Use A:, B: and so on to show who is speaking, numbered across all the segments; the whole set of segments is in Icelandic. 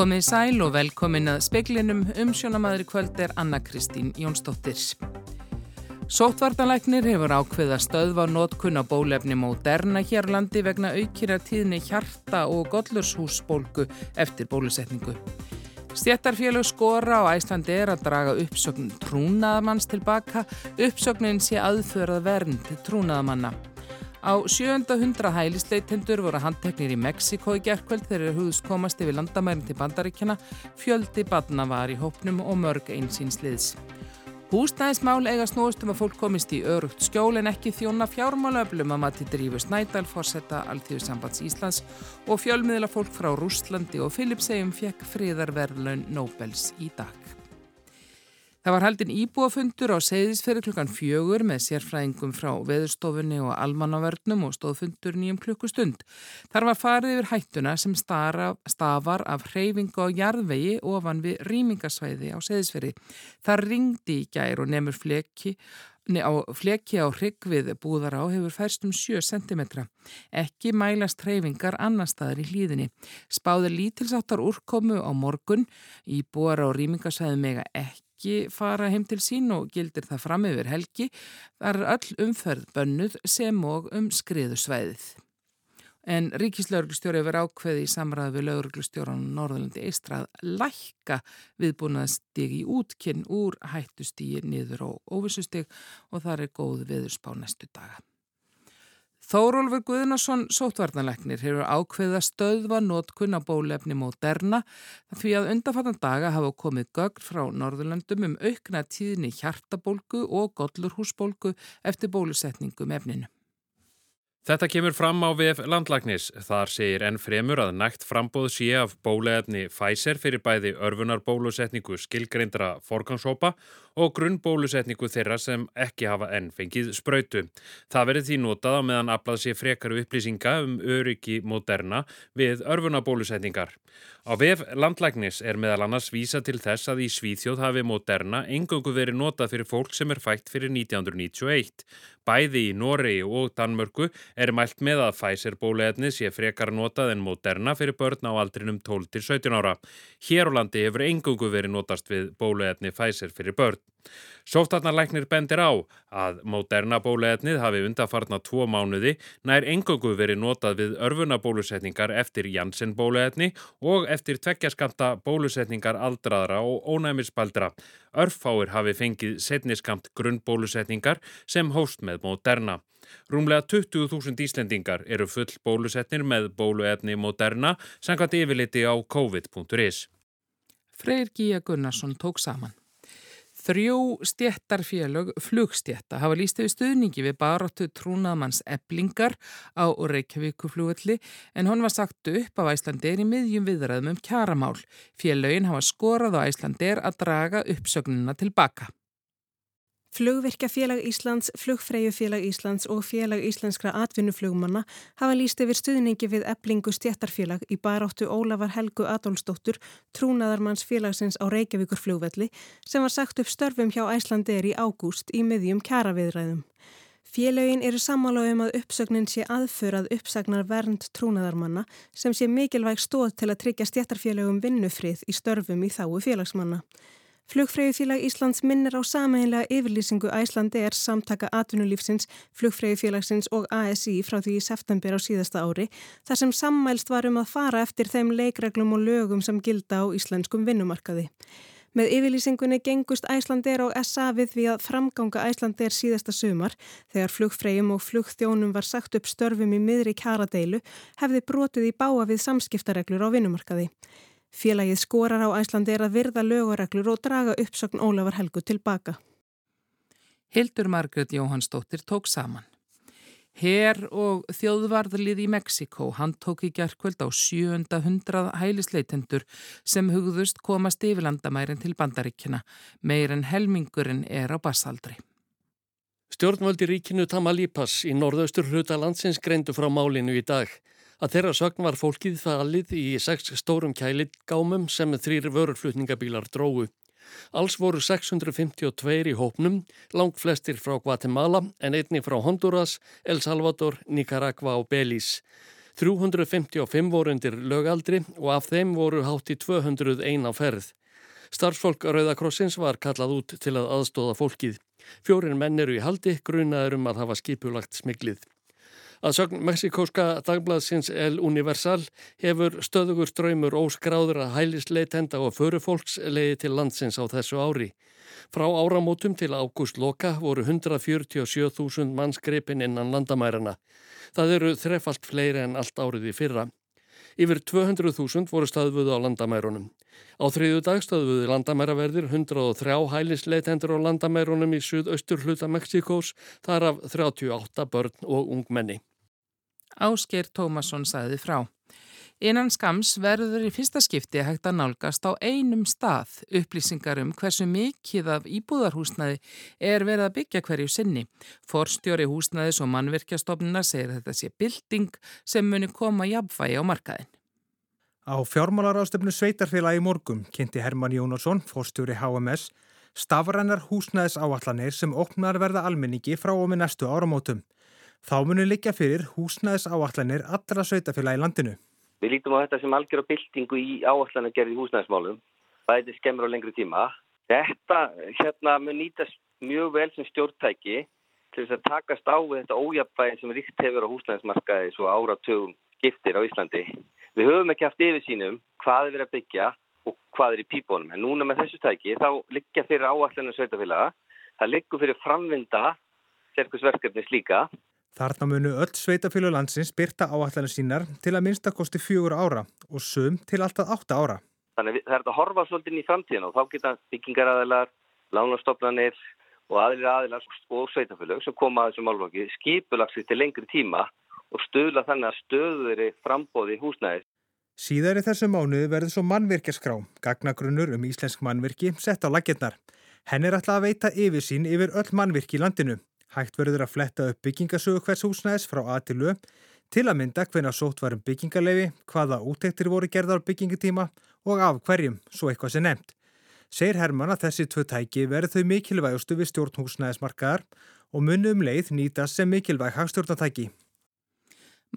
A: Komið sæl og velkomin að speklinum umsjónamaður kvöld er Anna Kristín Jónsdóttir. Sótvartanlæknir hefur ákveða stöðva nótkunna bólefni Moderna hér landi vegna aukýra tíðni hjarta og gollurshúsbólgu eftir bólusetningu. Stjættarfélög skora á Æslandi er að draga uppsögn trúnaðamanns tilbaka. Uppsögnin sé aðförað vernd trúnaðamanna. Á 700 hælisleitendur voru handteknir í Mexiko í gerðkvöld þegar húðs komast yfir landamærin til bandaríkjana, fjöldi badna var í hópnum og mörg einsýnsliðs. Húsnæðismál eiga snúist um að fólk komist í örugt skjól en ekki þjóna fjármálöflum að mati drífu Snædal, fórsetta Alþjóðsambands Íslands og fjölmiðla fólk frá Rúslandi og Filipsegjum fekk friðarverðlaun Nobels í dag. Það var haldin íbúafundur á segðisferði klukkan fjögur með sérfræðingum frá veðurstofunni og almannavörnum og stóðfundur nýjum klukkustund. Þar var farið yfir hættuna sem stara, stafar af hreyfingu á jarðvegi ofan við rýmingasvæði á segðisferði. Það ringdi í gær og nefnur fleki á fleki á hrygg við búðar á hefur færst um 7 cm. Ekki mælast hreyfingar annar staðar í hlýðinni. Spáði lítilsáttar úrkomu á morgun í búar á rýmingasvæði mega ekki ekki fara heim til sín og gildir það fram yfir helgi. Það er öll umferð bönnuð sem og um skriðusvæðið. En ríkislauglustjóri hefur ákveði í samræðu við lauglustjóran Norðalandi Eistrað lækka viðbúnaðstig í útkinn úr hættustíi niður og óvissustig og það er góð viðurspá næstu daga. Þórólfur Guðnarsson sótvarnaleknir hefur ákveða stöðva nótkunna bólefni Moderna því að undanfattan daga hafa komið gögn frá Norðurlandum um aukna tíðni hjartabólgu og gollurhúsbólgu eftir bólusetningum efninu.
B: Þetta kemur fram á VF landlagnis. Þar segir enn fremur að nægt frambóð sé af bóleefni Pfizer fyrir bæði örfunarbólusetningu skilgreindra forgangshópa og grunnbólusetningu þeirra sem ekki hafa enn fengið spröytu. Það verið því notað á meðan aflað sé frekaru upplýsinga um öryggi moderna við örfunarbólusetningar. Á VF landlægnis er meðal annars vísa til þess að í Svíþjóð hafi moderna engöngu verið notað fyrir fólk sem er fætt fyrir 1991. Bæði í Noregi og Danmörku er mælt með að Pfizer bóluefni sé frekar notað en moderna fyrir börn á aldrinum 12-17 ára. Hér á landi hefur engöngu verið notast við bóluefni Pfizer fyrir börn. Sóftarnarleiknir bendir á að moderna bóluetnið hafi undarfarna tvo mánuði nær engöngu verið notað við örfunabólusetningar eftir Janssen bóluetni og eftir tveggjaskapta bólusetningar aldraðra og ónæmisbaldra. Örfáir hafi fengið setniskamt grunnbólusetningar sem hóst með moderna. Rúmlega 20.000 Íslendingar eru full bólusetnir með bóluetni moderna sangað yfirliti á covid.is.
A: Freyr Gíja Gunnarsson tók saman. Þrjú stjættarfélög flugstjætta hafa líst yfir stuðningi við baróttu trúnaðmanns eblingar á Reykjavíkuflugulli en hún var sagt upp af Æslandeir í miðjum viðræðum um kjaramál. Félögin hafa skorað á Æslandeir að draga uppsögnuna tilbaka.
C: Flugvirkjafélag Íslands, Flugfreyjufélag Íslands og Félag Íslenskra atvinnuflugmanna hafa líst yfir stuðningi við eblingu stjættarfélag í baráttu Ólafar Helgu Adolfsdóttur, trúnaðarmanns félagsins á Reykjavíkur flugvelli sem var sagt upp störfum hjá Æslandeir í ágúst í miðjum kjaraviðræðum. Félögin eru sammála um að uppsögnin sé aðförað uppsagnar vernd trúnaðarmanna sem sé mikilvæg stóð til að tryggja stjættarfélagum vinnufrið í störfum í þáu félagsmanna. Flugfræðufélag Íslands minnir á sameinlega yfirlýsingu Æslandi er samtaka atvinnulífsins, Flugfræðufélagsins og ASI frá því í september á síðasta ári þar sem sammælst var um að fara eftir þeim leikreglum og lögum sem gilda á íslenskum vinnumarkaði. Með yfirlýsingunni gengust Æslandir og SA við því að framganga Æslandir síðasta sumar þegar flugfræjum og flugþjónum var sagt upp störfum í miðri kjaradeilu hefði brotið í báa við samskiptareglur á vinnumarkaði. Félagið skorar á Æslandi er að virða lögureglur og draga uppsögn Ólafar Helgu tilbaka.
A: Hildur Margret Jóhannsdóttir tók saman. Herr og þjóðvarðlið í Mexiko hann tók í gerðkvöld á 700 hælisleitendur sem hugðust komast yfir landamærin til bandaríkjana. Meir en helmingurinn er á bassaldri.
D: Stjórnvöldi ríkinu Tamalipas í norðaustur hluta landsins greindu frá málinu í dag. Að þeirra sögn var fólkið falið í sex stórum kæligámum sem þrýr vörurflutningabílar drógu. Alls voru 652 í hópnum, langt flestir frá Guatemala en einni frá Honduras, El Salvador, Nicaragua og Belize. 355 voru undir lögaldri og af þeim voru hátt í 201 á ferð. Starfsfólk Rauðakrossins var kallað út til að aðstóða fólkið. Fjórin menn eru í haldi, grunaður um að hafa skipulagt smiglið. Að sögn meksikóska dagbladsins El Universal hefur stöðugur ströymur óskráður að hælisleitenda og förufólks leiði til landsins á þessu ári. Frá áramótum til ágúst loka voru 147.000 mannsgripin innan landamærarna. Það eru þrefalt fleiri en allt árið í fyrra. Yfir 200.000 voru staðvöðu á landamærunum. Á þriðu dag staðvöðu landamæraverðir 103 hælisleitendur á landamærunum í suðaustur hluta Mexikós, þar af 38 börn og ungmenni.
A: Ásker Tómasson sagði frá. Innan skams verður í fyrsta skipti hægt að nálgast á einum stað upplýsingar um hversu mikið af íbúðarhúsnaði er verið að byggja hverju sinni. Forstjóri húsnaðis og mannverkjastofnuna segir þetta sé bilding sem muni koma jafnvægi á markaðin.
E: Á fjármálarástöfnu Sveitarfélag í morgum kynnti Herman Jónasson, fórstjóri HMS, stafrannar húsnæðis áallanir sem opnar verða almenningi frá og með næstu áramótum. Þá munir liggja fyrir húsnæðis áallanir allra Sveitarfélag í landinu.
F: Við lítum á þetta sem algjör á byltingu í áallanargerði húsnæðismálum. Það er skemmur á lengri tíma. Þetta hérna mun nýtast mjög vel sem stjórntæki til þess að takast á við þetta ójapvægin sem ríkt hefur á húsnæðismarkaði svo áratugum skiptir á Íslandi. Við höfum ekki haft yfir sínum hvað er verið að byggja og hvað er í pípónum. En núna með þessu tæki þá liggja fyrir áallinu sveitafélaga. Það liggur fyrir framvinda sérkvæmsverkefnis líka.
E: Þarna munu öll sveitafélag landsins byrta áallinu sínar til að minnstakosti fjögur ára og sum til alltaf átta ára.
F: Þannig það er að horfa svolítið í framtíðin og þá geta byggingaræðilar, lánastofnanir og aðrir aðilar og sveitafélag sem koma að þessu málflokki skipulagsið til lengri tíma og stöðla þannig að stöðuri frambóði húsnæðis.
E: Síðar í þessu mánuði verður svo mannvirkjaskrá, gagnagrunnur um íslensk mannvirki sett á laginnar. Henn er alltaf að veita yfirsýn yfir öll mannvirki í landinu. Hægt verður að fletta upp byggingasögu hvers húsnæðis frá aðtilu til að mynda hvenna sótt varum byggingarleifi, hvaða útektir voru gerðar byggingatíma og af hverjum, svo eitthvað sem nefnt. Segir Herman að þessi tvö tæki verður þau mikilvægustu við stjórnhúsnæðismarkaðar og munum leið nýtast sem mikilvæg hagstjórnatæki.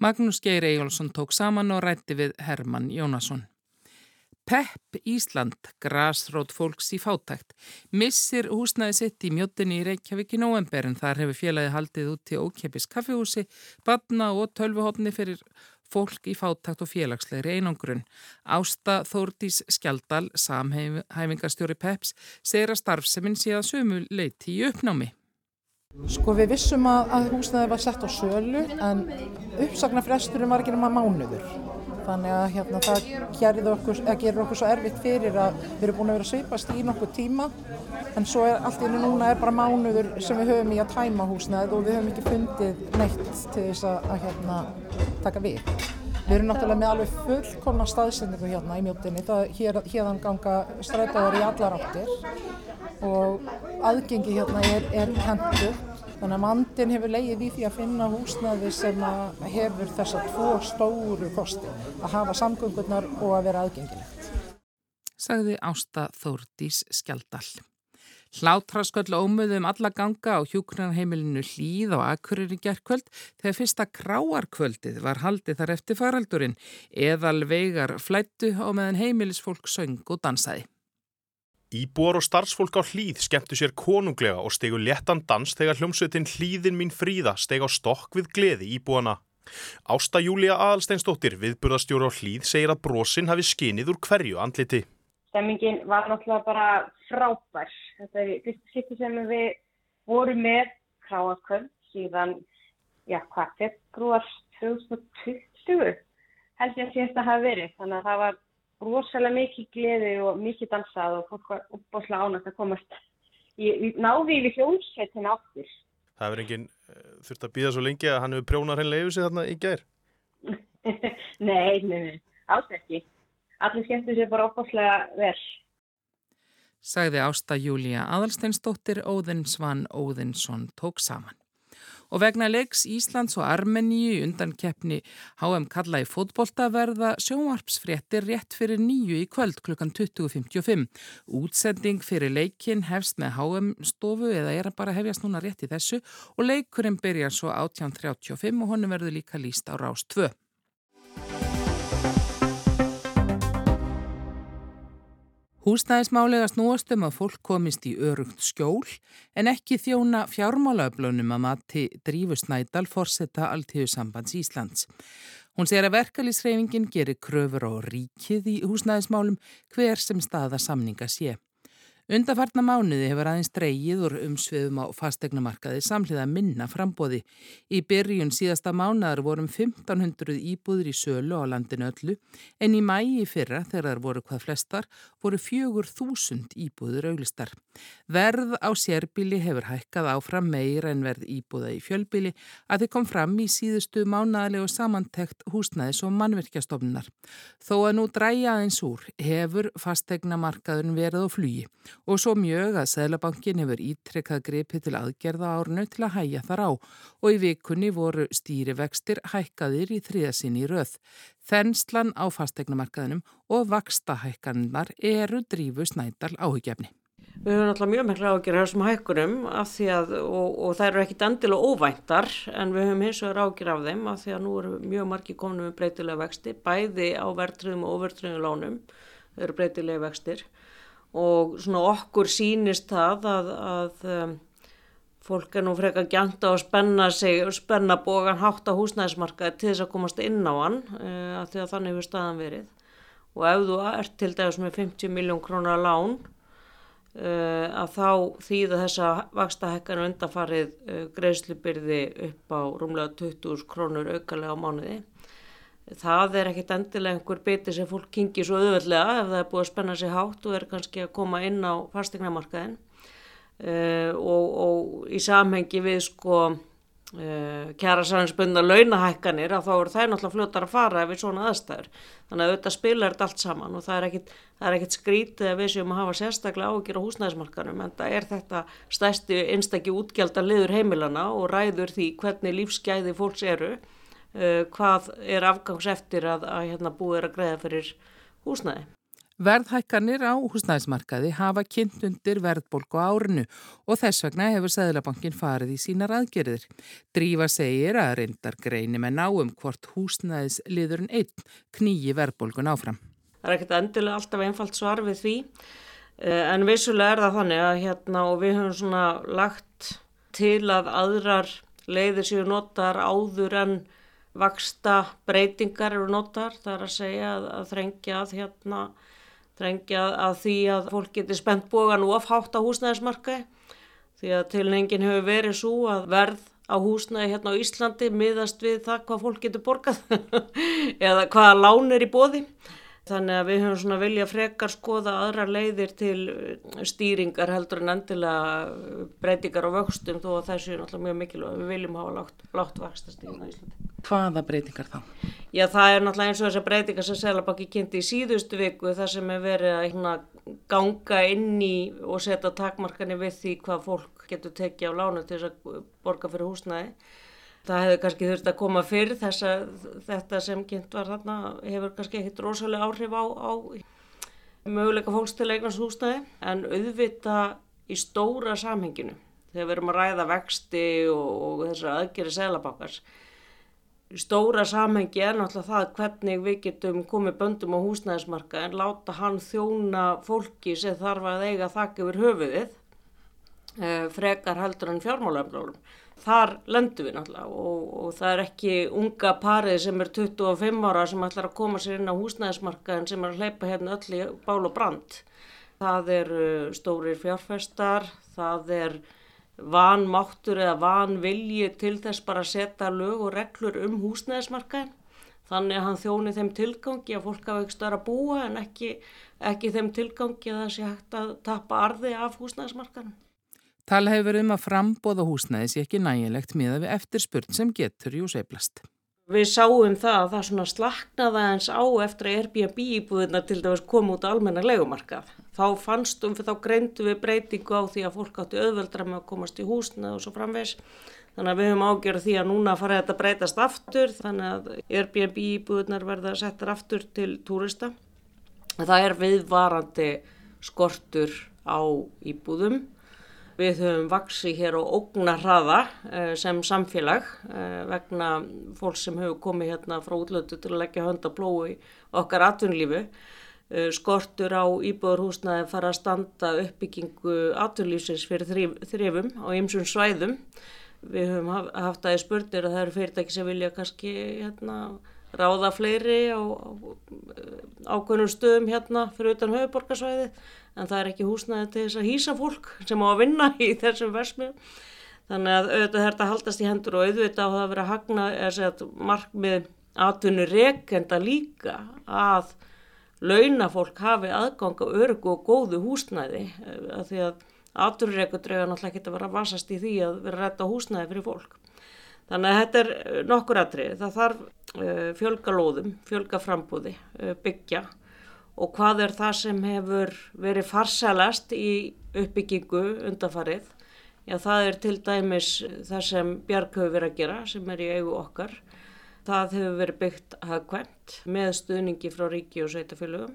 A: Magnús Geir Ejjólfsson tók saman og rætti við Herman Jónasson. PEP Ísland, grasrót fólks í fátækt, missir húsnaði sitt í mjóttinni í Reykjavík í november en þar hefur félagi haldið út til ókepis kaffihúsi, badna og tölvuhopni fyrir fólk í fátækt og félagslegri einangrun. Ásta Þórdís Skjaldal, samhæfingarstjóri PEPs, segir að starfseminn síðan sömu leiti í uppnámi.
G: Sko við vissum að, að húsnaði var sett á sölu en uppsagnarfresturinn var ekki náma mánuður. Þannig að hérna, það gerir okkur, okkur svo erfitt fyrir að við erum búin að vera svipast í nokkuð tíma en svo er allt í hennu núna er bara mánuður sem við höfum í að tæma húsnaðið og við höfum ekki fundið neitt til þess að, að hérna, taka við. Við erum náttúrulega með alveg fullkomna staðsendingu hérna í mjóttinni. Hér, hérðan ganga strætaður í allar áttir og aðgengi hérna er, er hendur þannig að mandin hefur leið í því að finna húsnaði sem hefur þessa tvo stóru kosti að hafa samgöngurnar og að vera aðgengilegt.
A: Sagði Ásta Þórdís Skjaldal. Hlátrasköll ómöðu um alla ganga á hjúknarheimilinu hlýð á Akkurir í gerðkvöld þegar fyrsta kráarkvöldið var haldið þar eftir faraldurinn eðal veigar flættu á meðan heimilisfólk söng og dansaði.
H: Íbúar og starfsfólk á hlýð skemmtu sér konunglega og stegu léttan dans þegar hljómsveitin Hlýðin mín fríða steg á stokk við gleði íbúana. Ásta Júlia Aðalsteinsdóttir, viðburðastjóru á hlýð, segir að brosin hafi skinið úr hverju andliti.
I: Stemmingin var náttúrulega bara frábær. Þetta er fyrstu sýttu sem við vorum með kráaskvöld síðan, já hvað, februar 2020 held ég að síðast að hafa verið. Þannig að það var rosalega mikið gleði og mikið dansað og fólk var uppbáslega ánægt að komast í, við hljómsveitin áttur.
H: Það verður enginn uh, þurft að býða svo lengi að hann hefur prjónar hennilega yfir sig þarna í gær?
I: nei, nei, nei, ást ekki. Allir skemmtu sér bara uppbáslega vel.
A: Sagði Ásta Júlia Adalsteinsdóttir Óðinsvann Óðinsson tók saman. og vegna leiks Íslands og Armeníu undan keppni HM kalla í fótbolta verða sjónvarpsfréttir rétt fyrir nýju í kvöld klukkan 20.55. Útsending fyrir leikin hefst með HM stofu eða er að bara hefjast núna rétt í þessu og leikurinn byrjar svo 18.35 og honum verður líka líst á rás 2. Húsnæðismálega snúast um að fólk komist í örugt skjól en ekki þjóna fjármálaöflunum að mati drífusnædal forsetta alltíðu sambands Íslands. Hún segir að verkalýsreifingin gerir kröfur á ríkið í húsnæðismálum hver sem staða samninga sé. Undarfarna mánuði hefur aðeins dreyið úr umsviðum á fastegnumarkaði samhliða minna frambóði. Í byrjun síðasta mánuðar vorum 1500 íbúður í sölu á landinu öllu en í mægi fyrra þegar þar voru hvað flestar voru 4000 íbúður auglistar. Verð á sérbíli hefur hækkað áfram meira en verð íbúða í fjölbíli að þið kom fram í síðustu mánuðalegu samantekt húsnæðis og mannverkjastofnunar. Þó að nú dræja aðeins úr hefur fastegnamarkaðun verið á flugi og svo mjög að Sælabankin hefur ítrekkað gripið til aðgerða árnu til að hæja þar á og í vikunni voru stýrivextir hækkaðir í þriðasinn í röð. Þenslan á fastegnumarkaðinum og vakstahækkanar eru drífu snædal áhugjefni.
J: Við höfum alltaf mjög miklu ágjör þessum hækkunum að, og, og það eru ekkit endilega óvæntar en við höfum hins vegar ágjör af þeim af því að nú eru mjög margi komin með breytilega vexti bæði á verðtröðum og overtröðum lánum eru breytilega vextir og svona okkur sínist það að, að um, fólk er nú frekar gjanta og spenna sig, spenna bógan hátt á húsnæðismarkaði til þess að komast inn á hann uh, að því að þannig hefur staðan verið. Og ef þú ert til dæmis með 50 miljón krónar lán uh, að þá þýða þessa vakstahekkan undafarið uh, greiðslubyrði upp á rúmlega 20 krónur aukalega á mánuði það er ekkit endilega einhver biti sem fólk kingir svo auðveldlega ef það er búið að spenna sig hátt og er kannski að koma inn á fastegnamarkaðin uh, og, og í samhengi við sko uh, kjara sannsbundna launahækkanir að þá eru það náttúrulega fljótar að fara við svona aðstæður. Þannig að auðvitað spilar þetta allt saman og það er ekkit, það er ekkit skrítið að við séum að hafa sérstaklega ágjör á húsnæðismarkanum en það er þetta stæsti einstakki útgjaldar liður heimilana og ræður því hvernig lífsgæði fólks eru uh, hvað er afgangs eftir að, að hérna, búið er að greiða fyrir húsnæði.
A: Verðhækkanir á húsnæðismarkaði hafa kynnt undir verðbólku árinu og þess vegna hefur Sæðlabankin farið í sínar aðgerðir. Drífa segir að reyndar greini með náum hvort húsnæðisliðurinn einn knýji verðbólkun áfram.
J: Það er ekkert endilega alltaf einfalt svar við því uh, en vissulega er það þannig að hérna og við höfum svona lagt til að aðrar leiðir séu notar áður en vaksta breytingar eru notar, það er að segja að, að þrengja að hérna, þrengja að því að fólk getur spennt bógan ofhátt á húsnæðismarkaði því að tilningin hefur verið svo að verð á húsnæði hérna á Íslandi miðast við það hvað fólk getur borgað eða hvaða lán er í bóði. Þannig að við höfum svona vilja frekar skoða aðra leiðir til stýringar heldur en endilega breytingar á vöxtum þó að þessu er náttúrulega mjög mikilvæg. Við viljum hafa lágt, lágt vaxtastíðin á Íslandi.
A: Hvaða breytingar þá?
J: Já, það er náttúrulega eins og þessar breytingar sem Selabakki kynnti í síðustu viku þar sem er verið að hérna, ganga inn í og setja takmarkani við því hvað fólk getur tekið á lánu til þess að borga fyrir húsnæði. Það hefur kannski þurft að koma fyrr þess að þetta sem kynnt var þarna hefur kannski ekkit rosalega áhrif á, á möguleika fólks til eignast húsnæði en auðvita í stóra samhenginu þegar við erum að ræða vexti og, og þessar aðgerið Selabakkars stóra samhengi er náttúrulega það hvernig við getum komið böndum á húsnæðismarka en láta hann þjóna fólki sem þarf að eiga þakk yfir höfuðið eh, frekar heldur en fjármálaflórum. Þar lendum við náttúrulega og, og það er ekki unga parið sem er 25 ára sem ætlar að koma sér inn á húsnæðismarka en sem er að hleypa hérna öll í bál og brand. Það er stórir fjárfestar, það er vanmáttur eða vanvilji til þess bara að setja lög og reglur um húsnæðismarkaðin. Þannig að hann þjóni þeim tilgangi að fólk hafa ekki stöðar að búa en ekki, ekki þeim tilgangi að það sé hægt að tappa arði af húsnæðismarkaðin.
A: Tala hefur um að frambóða húsnæðis ekki nægilegt miða við eftirspurn sem getur jú seiflast.
J: Við sáum það að það svona slaknaði eins á eftir að Airbnb íbúðina til dæmis koma út á almenna legumarkað þá fannstum við, þá greindu við breytingu á því að fólk átti auðveldra með að komast í húsna og svo framvegs. Þannig að við höfum ágjörð því að núna fara þetta breytast aftur þannig að Airbnb íbúðunar verða settar aftur til túrista. Það er viðvarandi skortur á íbúðum. Við höfum vaksið hér á ógnarraða eh, sem samfélag eh, vegna fólk sem hefur komið hérna frá útlötu til að leggja hönda plói okkar atvinnlífu. Eh, skortur á íbúðurhúsnaði fara að standa uppbyggingu atvinnlífsins fyrir þrifum á ymsum svæðum við höfum haft aðeins spurnir að það eru fyrirtæki sem vilja kannski hérna, ráða fleiri á, á ákveðnum stöðum hérna fyrir utan höfuborgarsvæði en það er ekki húsnaði til þess að hýsa fólk sem á að vinna í þessum versmiðum. Þannig að auðvitað þetta haldast í hendur og auðvitað á það að vera hagna eða markmið atvinnu rekenda líka að launafólk hafi aðgang á örgu og góðu húsnæði að því að Áturreikodröga náttúrulega ekki að vera að vasast í því að vera að retta húsnæði fyrir fólk. Þannig að þetta er eh, nokkur aðrið. Það þarf uh, fjölga lóðum, fjölga frambúði, uh, byggja og hvað er það sem hefur verið farsælast í uppbyggingu undanfarið? Já, það er til dæmis það sem Bjark hefur verið að gera, sem er í eigu okkar. Það hefur verið byggt hagkvæmt með stuðningi frá ríki og sveitafélögum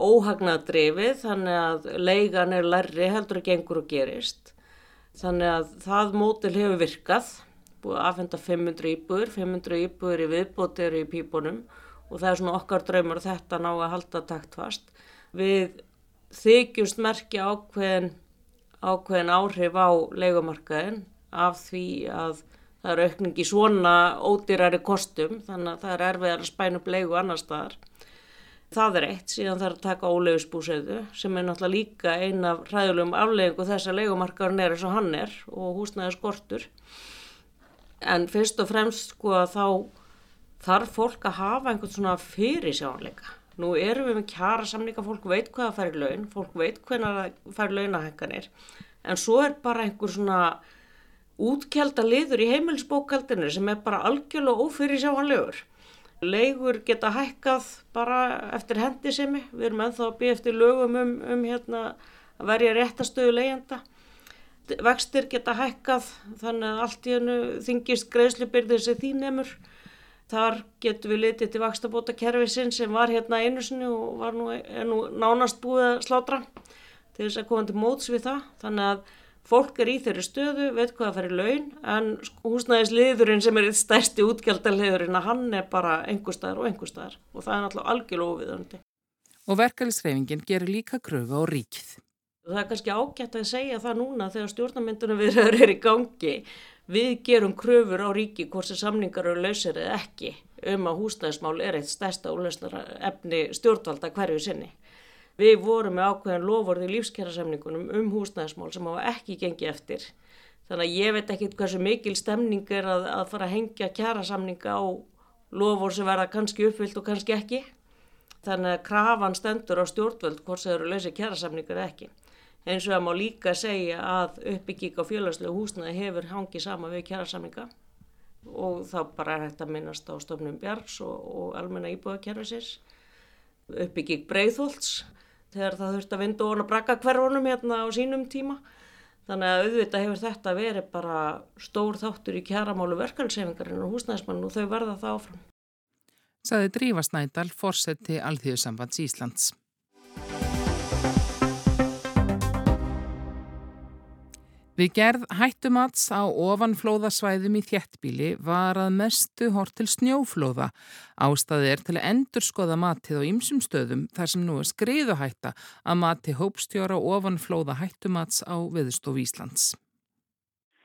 J: óhagnadrifið þannig að leigan er lærri heldur að gengur og gerist. Þannig að það mótil hefur virkað, búið að aðfenda 500 íbúður, 500 íbúður í viðbótir í pípunum og það er svona okkar draumur þetta ná að halda taktfast. Við þykjumst merkja ákveðin, ákveðin áhrif á leikumarkaðin af því að það eru aukningi svona ódýrari kostum þannig að það er erfið að spæna upp leiku annar staðar. Það er eitt, síðan þarf að taka óleifisbúsauðu sem er náttúrulega líka eina af ræðulegum afleggingu þess að leikumarkaðurinn er eins og hann er og húsnæði skortur. En fyrst og fremst sko að þá þarf fólk að hafa einhvern svona fyrirsjánleika. Nú erum við með kjara samlinga, fólk veit hvað það fær í laun, fólk veit hvernig það fær launahekkanir en svo er bara einhver svona útkjælda liður í heimilsbókaldinu sem er bara algjörlega ófyrirsjánlegur. Leigur geta hækkað bara eftir hendisemi, við erum ennþá að býja eftir lögum um, um hérna, að verja réttastöðu leigjanda. Vextir geta hækkað þannig að allt í hennu þingist greiðslubyrðir sem því nefnur. Þar getur við litið til vakstabóta kerfisinn sem var hérna einu sinni og var nú, nú nánast búið að slátra til þess að koma til móts við það. Þannig að Fólk er í þeirri stöðu, veit hvað það fær í laun en húsnæðisliðurinn sem er eitt stærsti útgjaldaliðurinn að hann er bara einhver staðar og einhver staðar og það er náttúrulega algjörlega óviðöndi.
A: Og verkefælisreifingin gerir líka kröfu á ríkið.
J: Það er kannski ágætt að segja það núna þegar stjórnamyndunum viðraður er í gangi. Við gerum kröfur á ríki hvort sem samningar eru lausir eða ekki um að húsnæðismál er eitt stærsta úrlausnara efni stjórnvalda hverju sinni. Við vorum með ákveðan lofórið í lífskjærasamningunum um húsnæðismál sem hafa ekki gengið eftir. Þannig að ég veit ekki hversu mikil stemning er að, að fara að hengja kjærasamninga á lofór sem verða kannski uppvilt og kannski ekki. Þannig að krafan stendur á stjórnvöld hvort það eru lausið kjærasamningar ekki. Eins og það má líka segja að uppbyggík á fjölaslegu húsnæði hefur hangið sama við kjærasamninga og þá bara er hægt að minnast á stofnum Bjargs og, og almenna íbúðakerfisins uppbyggík Breitholtz þegar það þurfti að vinda ofan að brakka hverjunum hérna á sínum tíma. Þannig að auðvitað hefur þetta verið bara stór þáttur í kjæramálu verkefælsefingarinn og húsnæðismann og þau verða það áfram.
A: Saði Drífa Snædal, fórseti Alþjóðsambands Íslands. Við gerð hættumats á ofanflóðasvæðum í þjettbíli var að mestu hort til snjóflóða. Ástæði er til að endurskoða matið á ymsum stöðum þar sem nú er skriðu hætta að mati hópstjóra ofanflóða hættumats á Viðstof Íslands.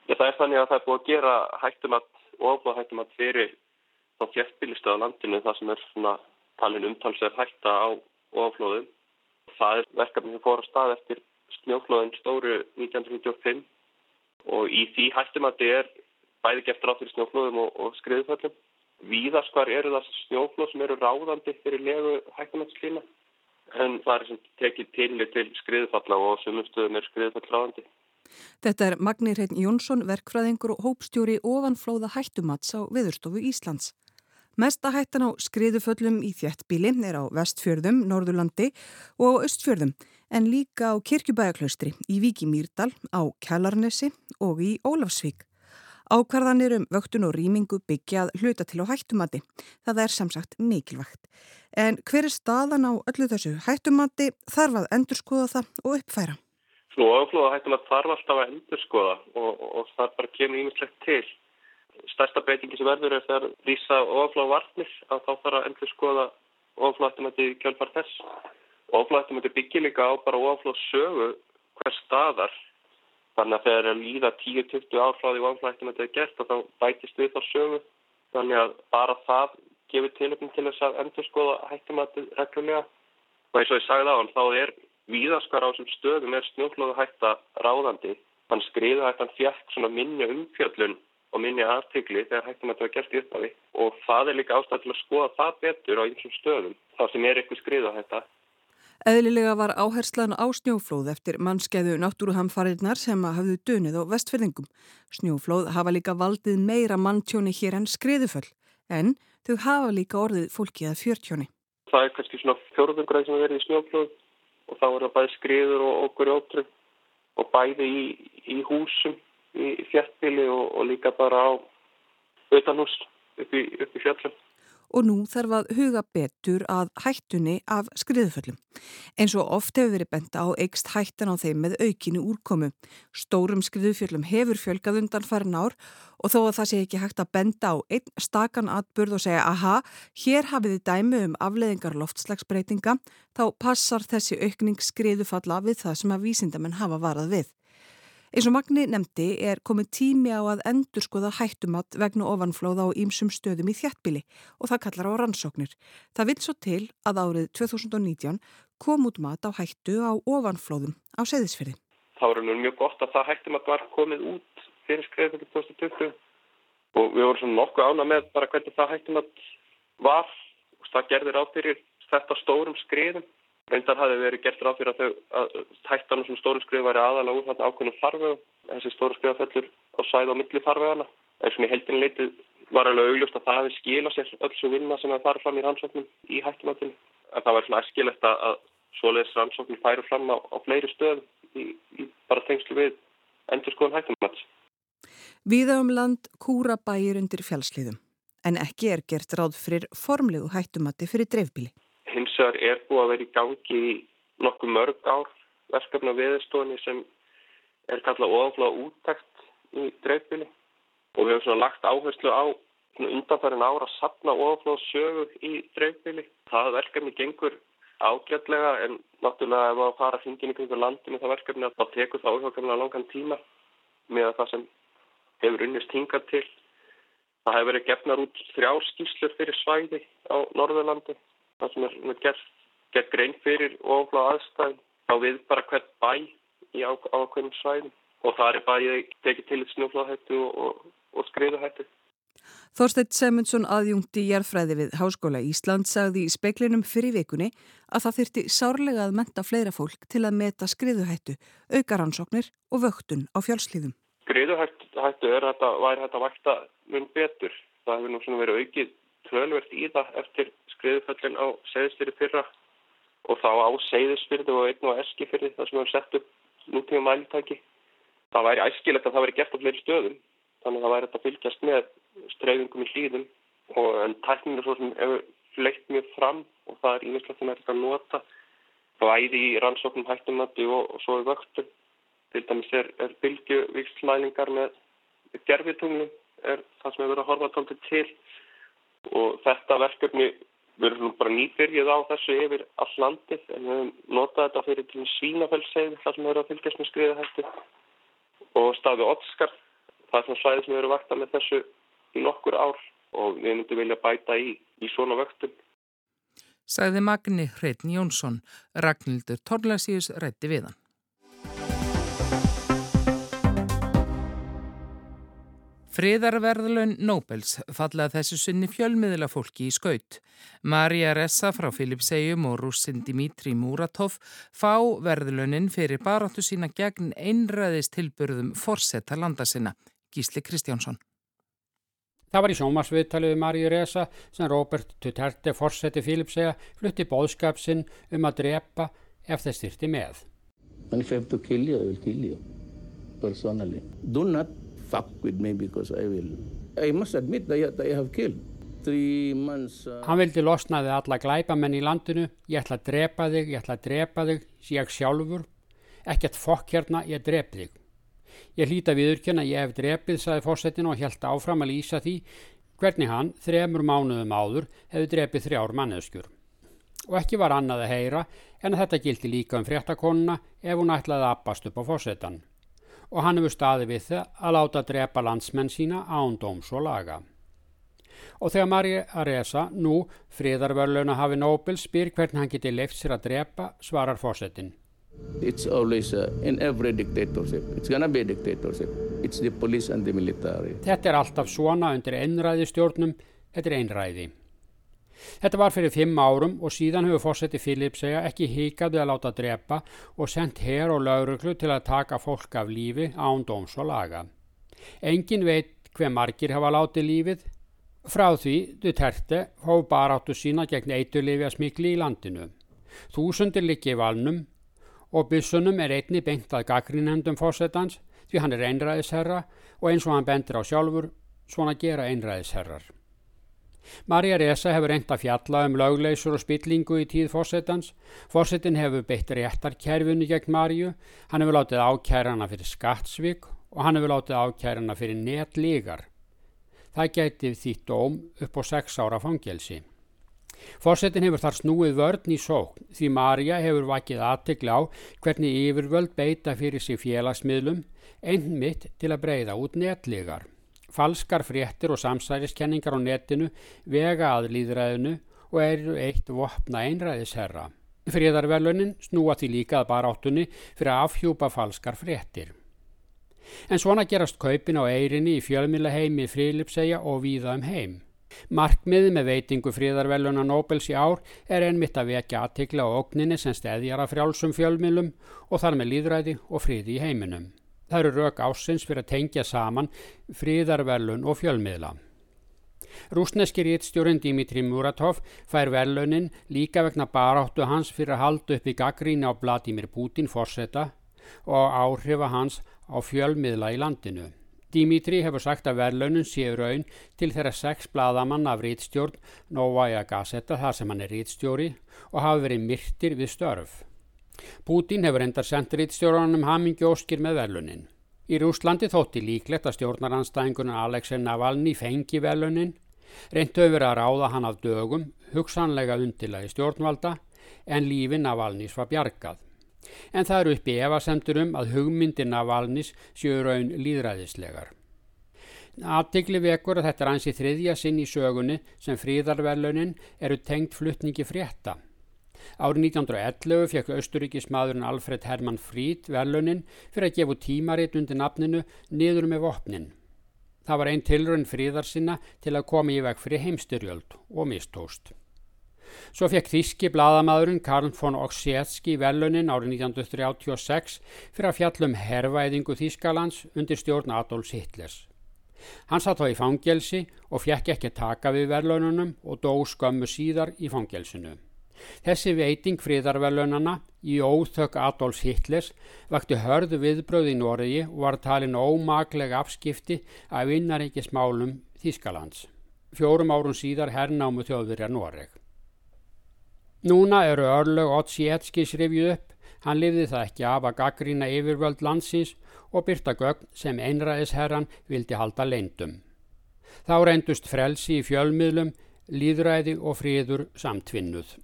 K: Ja, það er þannig að það er búið að gera hættumat ofnað hættumat fyrir þá þjettbílistöða landinu þar sem er svona talin umtalsverð hætta á ofanflóðum. Það er verkefni sem fór að stað eftir snjóflóðin stóru 1995 og í því hættumati er bæði gert ráð fyrir snjóflóðum og, og skriðuföllum. Víðast hvar eru það snjóflóð sem eru ráðandi fyrir legu hættumatslína en það er sem tekið til til skriðufalla og sumustuðum er skriðufall ráðandi.
L: Þetta er Magnir Hrein Jónsson, verkfræðingur og hópstjóri ofanflóða hættumats á Viðurstofu Íslands. Mesta hættan á skriðuföllum í þjettbíli er á vestfjörðum, Norðurlandi og á östfjörðum en líka á Kirkjubæjaklaustri í Víki Mýrdal, á Kjallarnesi og í Ólafsvík. Ákvarðanir um vöktun og rýmingu byggjað hluta til á hættumati. Það er samsagt mikilvægt. En hver er staðan á öllu þessu hættumati þarf að endurskoða það og uppfæra?
K: Nú, áflóða hættumati þarf alltaf að endurskoða og, og, og það bara kemur ímislegt til. Stærsta breytingi sem verður er þegar rýsa oflá varnir að þá þarf að endurskoða ofláttumætti kjálfar þess. Ofláttumætti byggir líka á bara oflátt sögu hver staðar. Þannig að þegar það líða 10-20 ár frá því ofláttumætti er gert og þá bætist við þá sögu. Þannig að bara það gefur tilöfum til þess að endur skoða hættumætti reglulega. Og eins og ég sagði á hann, þá er víðaskar á þessum stöðum er snjóflóðu hætta ráðandi. Þannig skriða hættan fjætt svona minni umfjöllun og minni aðtökli þegar hættum að þetta var gert í upphafi og það er líka ástæð til að skoða það betur á einsum stöðum þar sem er eitthvað skrið á þetta.
L: Eðlilega var áherslan á snjóflóð eftir mannskeiðu náttúruhamfarinnar sem hafðu dönið á vestfyrðingum. Snjóflóð hafa líka valdið meira manntjóni hér en skriðuföll en þau hafa líka orðið fólki að fjörtjóni.
K: Það er kannski svona fjörðungræð sem verið í snjóflóð og þá er það bæði skriður og okkur ótrú og bæði í, í húsum í fjallbili og, og líka bara á utanhús upp í, í fjallum.
L: Og nú þarf að huga betur að hættunni af skriðuföllum. Eins og oft hefur verið benda á eikst hættan á þeim með aukinu úrkomu. Stórum skriðuföllum hefur fjölgað undan farin ár og þó að það sé ekki hægt að benda á einn stakan atburð og segja aha, hér hafið þið dæmi um afleðingar loftslagsbreytinga, þá passar þessi aukning skriðufalla við það sem að vísindamenn hafa varað við. Eins og Magni nefndi er komið tími á að endur skoða hættumat vegna ofanflóða á ímsum stöðum í þjættbili og það kallar á rannsóknir. Það vil svo til að árið 2019 kom út mat á hættu á ofanflóðum á seðisfyrði.
K: Það var mjög gott að það hættumat var komið út fyrir skreifinu 2020 og við vorum svona nokkuð ána með bara hvernig það hættumat var og það gerðir á fyrir þetta stórum skriðum Reyndar hafi verið gert ráð fyrir að, þau, að hættanum sem stóru skrif væri aðalega úr þarna ákveðnum farvegum. Þessi stóru skrifa fellur á sæð á milli farvegana. En sem í heldinu leitið var alveg augljóst að það hefði skila sér öll svo vinna sem það fara fram í rannsóknum í hættumatinu. En það var svona æskilegt að, að svoleiðis rannsóknum færu fram á, á fleiri stöð í, í bara tengslu við endur skoðan hættumats.
L: Víða um land kúra bæir undir fjálsliðum. En ekki er gert ráð fyrir formlegu hættumati fyrir dreifbíli
K: hins vegar er búið að vera í gangi í nokkuð mörg ár verkefna viðstofunni sem er kallað oflað úttækt í dreifbili og við hefum svona lagt áherslu á undanfærin ára að sapna oflað sögur í dreifbili. Það verkefni gengur ágætlega en náttúrulega ef að fara hringin kringu landinu það verkefni að það tekur það óhjóðkvæmlega langan tíma með það sem hefur unnist hingað til. Það hefur verið gefnar út þrjárskíslur fyrir svæði á Norðurlandi það sem er gert, gert grein fyrir ofla aðstæðin á við bara hvert bæ í ákveðnum svæðin og það er bæði tekið til snjófláðhættu og, og, og skriðahættu.
L: Þorsteit Semundsson aðjungti jærfræði við Háskóla Ísland sagði í speiklinum fyrir vikunni að það þyrti sárlega að menta fleira fólk til að meta skriðuhættu, aukaransóknir og vöktun á fjálslíðum.
K: Skriðuhættu er að það væri hægt að vakta mun betur. Það hefur nú svona verið aukið tölvert í það eftir skriðuföllin á segðisfyrði fyrra og þá á segðisfyrði og einn og eskifyrði þar sem við hefum sett upp nútíma mælitæki. Það væri æskilegt að það væri gert á fleiri stöðum þannig að það væri að fylgjast með streyfingum í hlýðum og en tækninu svo sem hefur fleitt mjög fram og það er ímislegt sem er þetta að nota bæði í rannsóknum hættumöndi og, og svo í vöktum. Til dæmis er, er bylgjuvíksmælingar með gerfitunglum er það sem hefur verið að horfa tóntið til og þetta verkefni erum bara nýbyrjuð á þessu yfir all landið. En við hefum notað þetta fyrir til svínafellsseið þar sem við erum að fylgjast með skriðahættu og staði Otskar er svona svæði sem við erum vakta með þessu í nokkur ár. Og við myndum vilja bæta í, í svona vöktum.
A: Sæði Magni Hreitn Jónsson, Ragnhildur Torlasíus rætti við Friðarverðlun Nobels fallaði þessu sunni fjölmiðla fólki í skaut. Marja Ressa frá Filipsegjum og rússin Dimitri Muratov fá verðlunin fyrir baráttu sína gegn einræðist tilburðum forsetta landa sinna. Gísli Kristjánsson.
M: Það var í sjómasviðtalið Marja Ressa sem Robert Duterte forseti Filipsegja flutti bóðskap sinn um að drepa ef þeir styrti með.
N: And if I have to kill you, I will kill you personally. Do not fuck with me because I will. I must admit that I have killed. Months,
M: uh... Hann vildi losnaði alla glæpamenn í landinu, ég ætla að drepa þig, ég ætla að drepa þig, ég sjálfur, ekkert fokk hérna, ég drep þig. Ég hlýta viðurkjörna, ég hef drepið, saði fórsetin og held áfram að lýsa því hvernig hann, þremur mánuðum áður, hefði drepið þrjár manneskjur. Og ekki var annað að heyra en að þetta gildi líka um fréttakonuna ef hún ætlaði að appast upp á fórsetan. Og hann hefur staði við það að láta drepa landsmenn sína ándóms og laga. Og þegar Maria Aresa, nú friðarvörluna hafi Nobel, spyr hvernig hann geti leift sér að drepa, svarar fórsetin.
N: It's always uh, in every dictatorship. It's gonna be a dictatorship. It's the police and the military.
M: Þetta er alltaf svona undir einræði stjórnum. Þetta er einræði. Þetta var fyrir fimm árum og síðan hefur fórseti Filipsega ekki híkaði að láta drepa og sendt her og lauruglu til að taka fólk af lífi án dóms og laga. Engin veit hver margir hafa látið lífið Frá því Duterte hóf baráttu sína gegn eiturlifja smikli í landinu. Þúsundir liggi í valnum og byssunum er einni bengt að gaggrinhendum fórsetans því hann er einræðisherra og eins og hann bendur á sjálfur svona gera einræðisherrar. Marja Reza hefur enda fjalla um lögleysur og spillingu í tíð fórsetans. Fórsetin hefur beitt réttarkerfinu gegn Marju, hann hefur látið ákærana fyrir skattsvík og hann hefur látið ákærana fyrir netlígar. Það gæti þýtt dóm upp á sex ára fangelsi. Fórsetin hefur þar snúið vörn í sókn því Marja hefur vakið aðtegla á hvernig yfirvöld beita fyrir sig félagsmiðlum einmitt til að breyða út netlegar. Falskar fréttir og samsæriskenningar á netinu vega að líðræðinu og eru eitt vopna einræðisherra. Fríðarvelunin snúa því líka að baráttunni fyrir að afhjúpa falskar fréttir. En svona gerast kaupin á eirinni í fjölmjöla heimi frílipsegja og víða um heim. Markmiði með veitingu fríðarveluna Nobels í ár er einmitt að vekja aðtikla á ógninni sem stedjar að frjálsum fjölmjölum og þar með líðræði og fríði í heiminum. Það eru rauk ásins fyrir að tengja saman fríðarvelun og fjölmiðla. Rúsneski rítstjórin Dimitri Muratov fær velunin líka vegna baráttu hans fyrir að halda upp í gaggríni á Vladimir Putin fórseta og áhrifa hans á fjölmiðla í landinu. Dimitri hefur sagt að verðlaunum séu raun til þeirra sex bladamann af rítstjórn Novaja Gazeta þar sem hann er rítstjóri og hafi verið myrtir við störf. Putin hefur endar sendt rítstjórnanum hamingi óskir með verðlaunin. Í Rúslandi þótti líklegt að stjórnaranstæðingunum Alexei Navalny fengi verðlaunin, reyndu hefur að ráða hann af dögum, hugsanlega undilagi stjórnvalda, en lífi Navalnys var bjargað en það eru upp í evasendur um að hugmyndina valnis séu raun líðræðislegar. Aðtikli vekur að þetta er ansi þriðja sinn í sögunni sem fríðarverlunin eru tengt fluttningi frétta. Árið 1911 fekk austuríkismadurinn Alfred Hermann Fríd verlunin fyrir að gefa tímaritt undir nafninu niður með vopnin. Það var einn tilrönd fríðarsinna til að koma í veg fyrir heimstyrjöld og mistóst. Svo fekk þíski bladamæðurinn Karl von Oksjetski velunin árið 1936 fyrir að fjallum herrvæðingu Þískalands undir stjórn Adolfs Hitlers. Hann satt þá í fangelsi og fekk ekki taka við verlaununum og dó skömmu síðar í fangelsinu. Þessi veiting fríðarverlaunana í óþökk Adolfs Hitlers vakti hörðu viðbröð í Noregi og var talin ómaklega afskipti af vinnaríkismálum Þískalands. Fjórum árun síðar herrnámu þjóðverjar Noreg. Núna eru örlög Otsietskis rifjuð upp, hann lifði það ekki af að gaggrína yfirvöld landsins og byrta gögn sem einræðisherran vildi halda leindum. Þá reyndust frelsi í fjölmiðlum, líðræði og fríður samtvinnuð.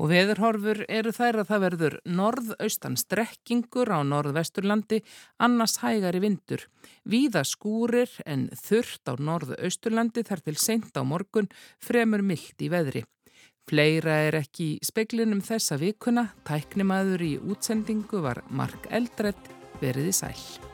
A: Og veðurhorfur eru þær að það verður norðaustan strekkingur á norðvesturlandi, annars hægari vindur. Víða skúrir en þurft á norðausturlandi þar til seint á morgun fremur myllt í veðri. Fleira er ekki í speklinum þessa vikuna, tæknimaður í útsendingu var Mark Eldredd verið í sæl.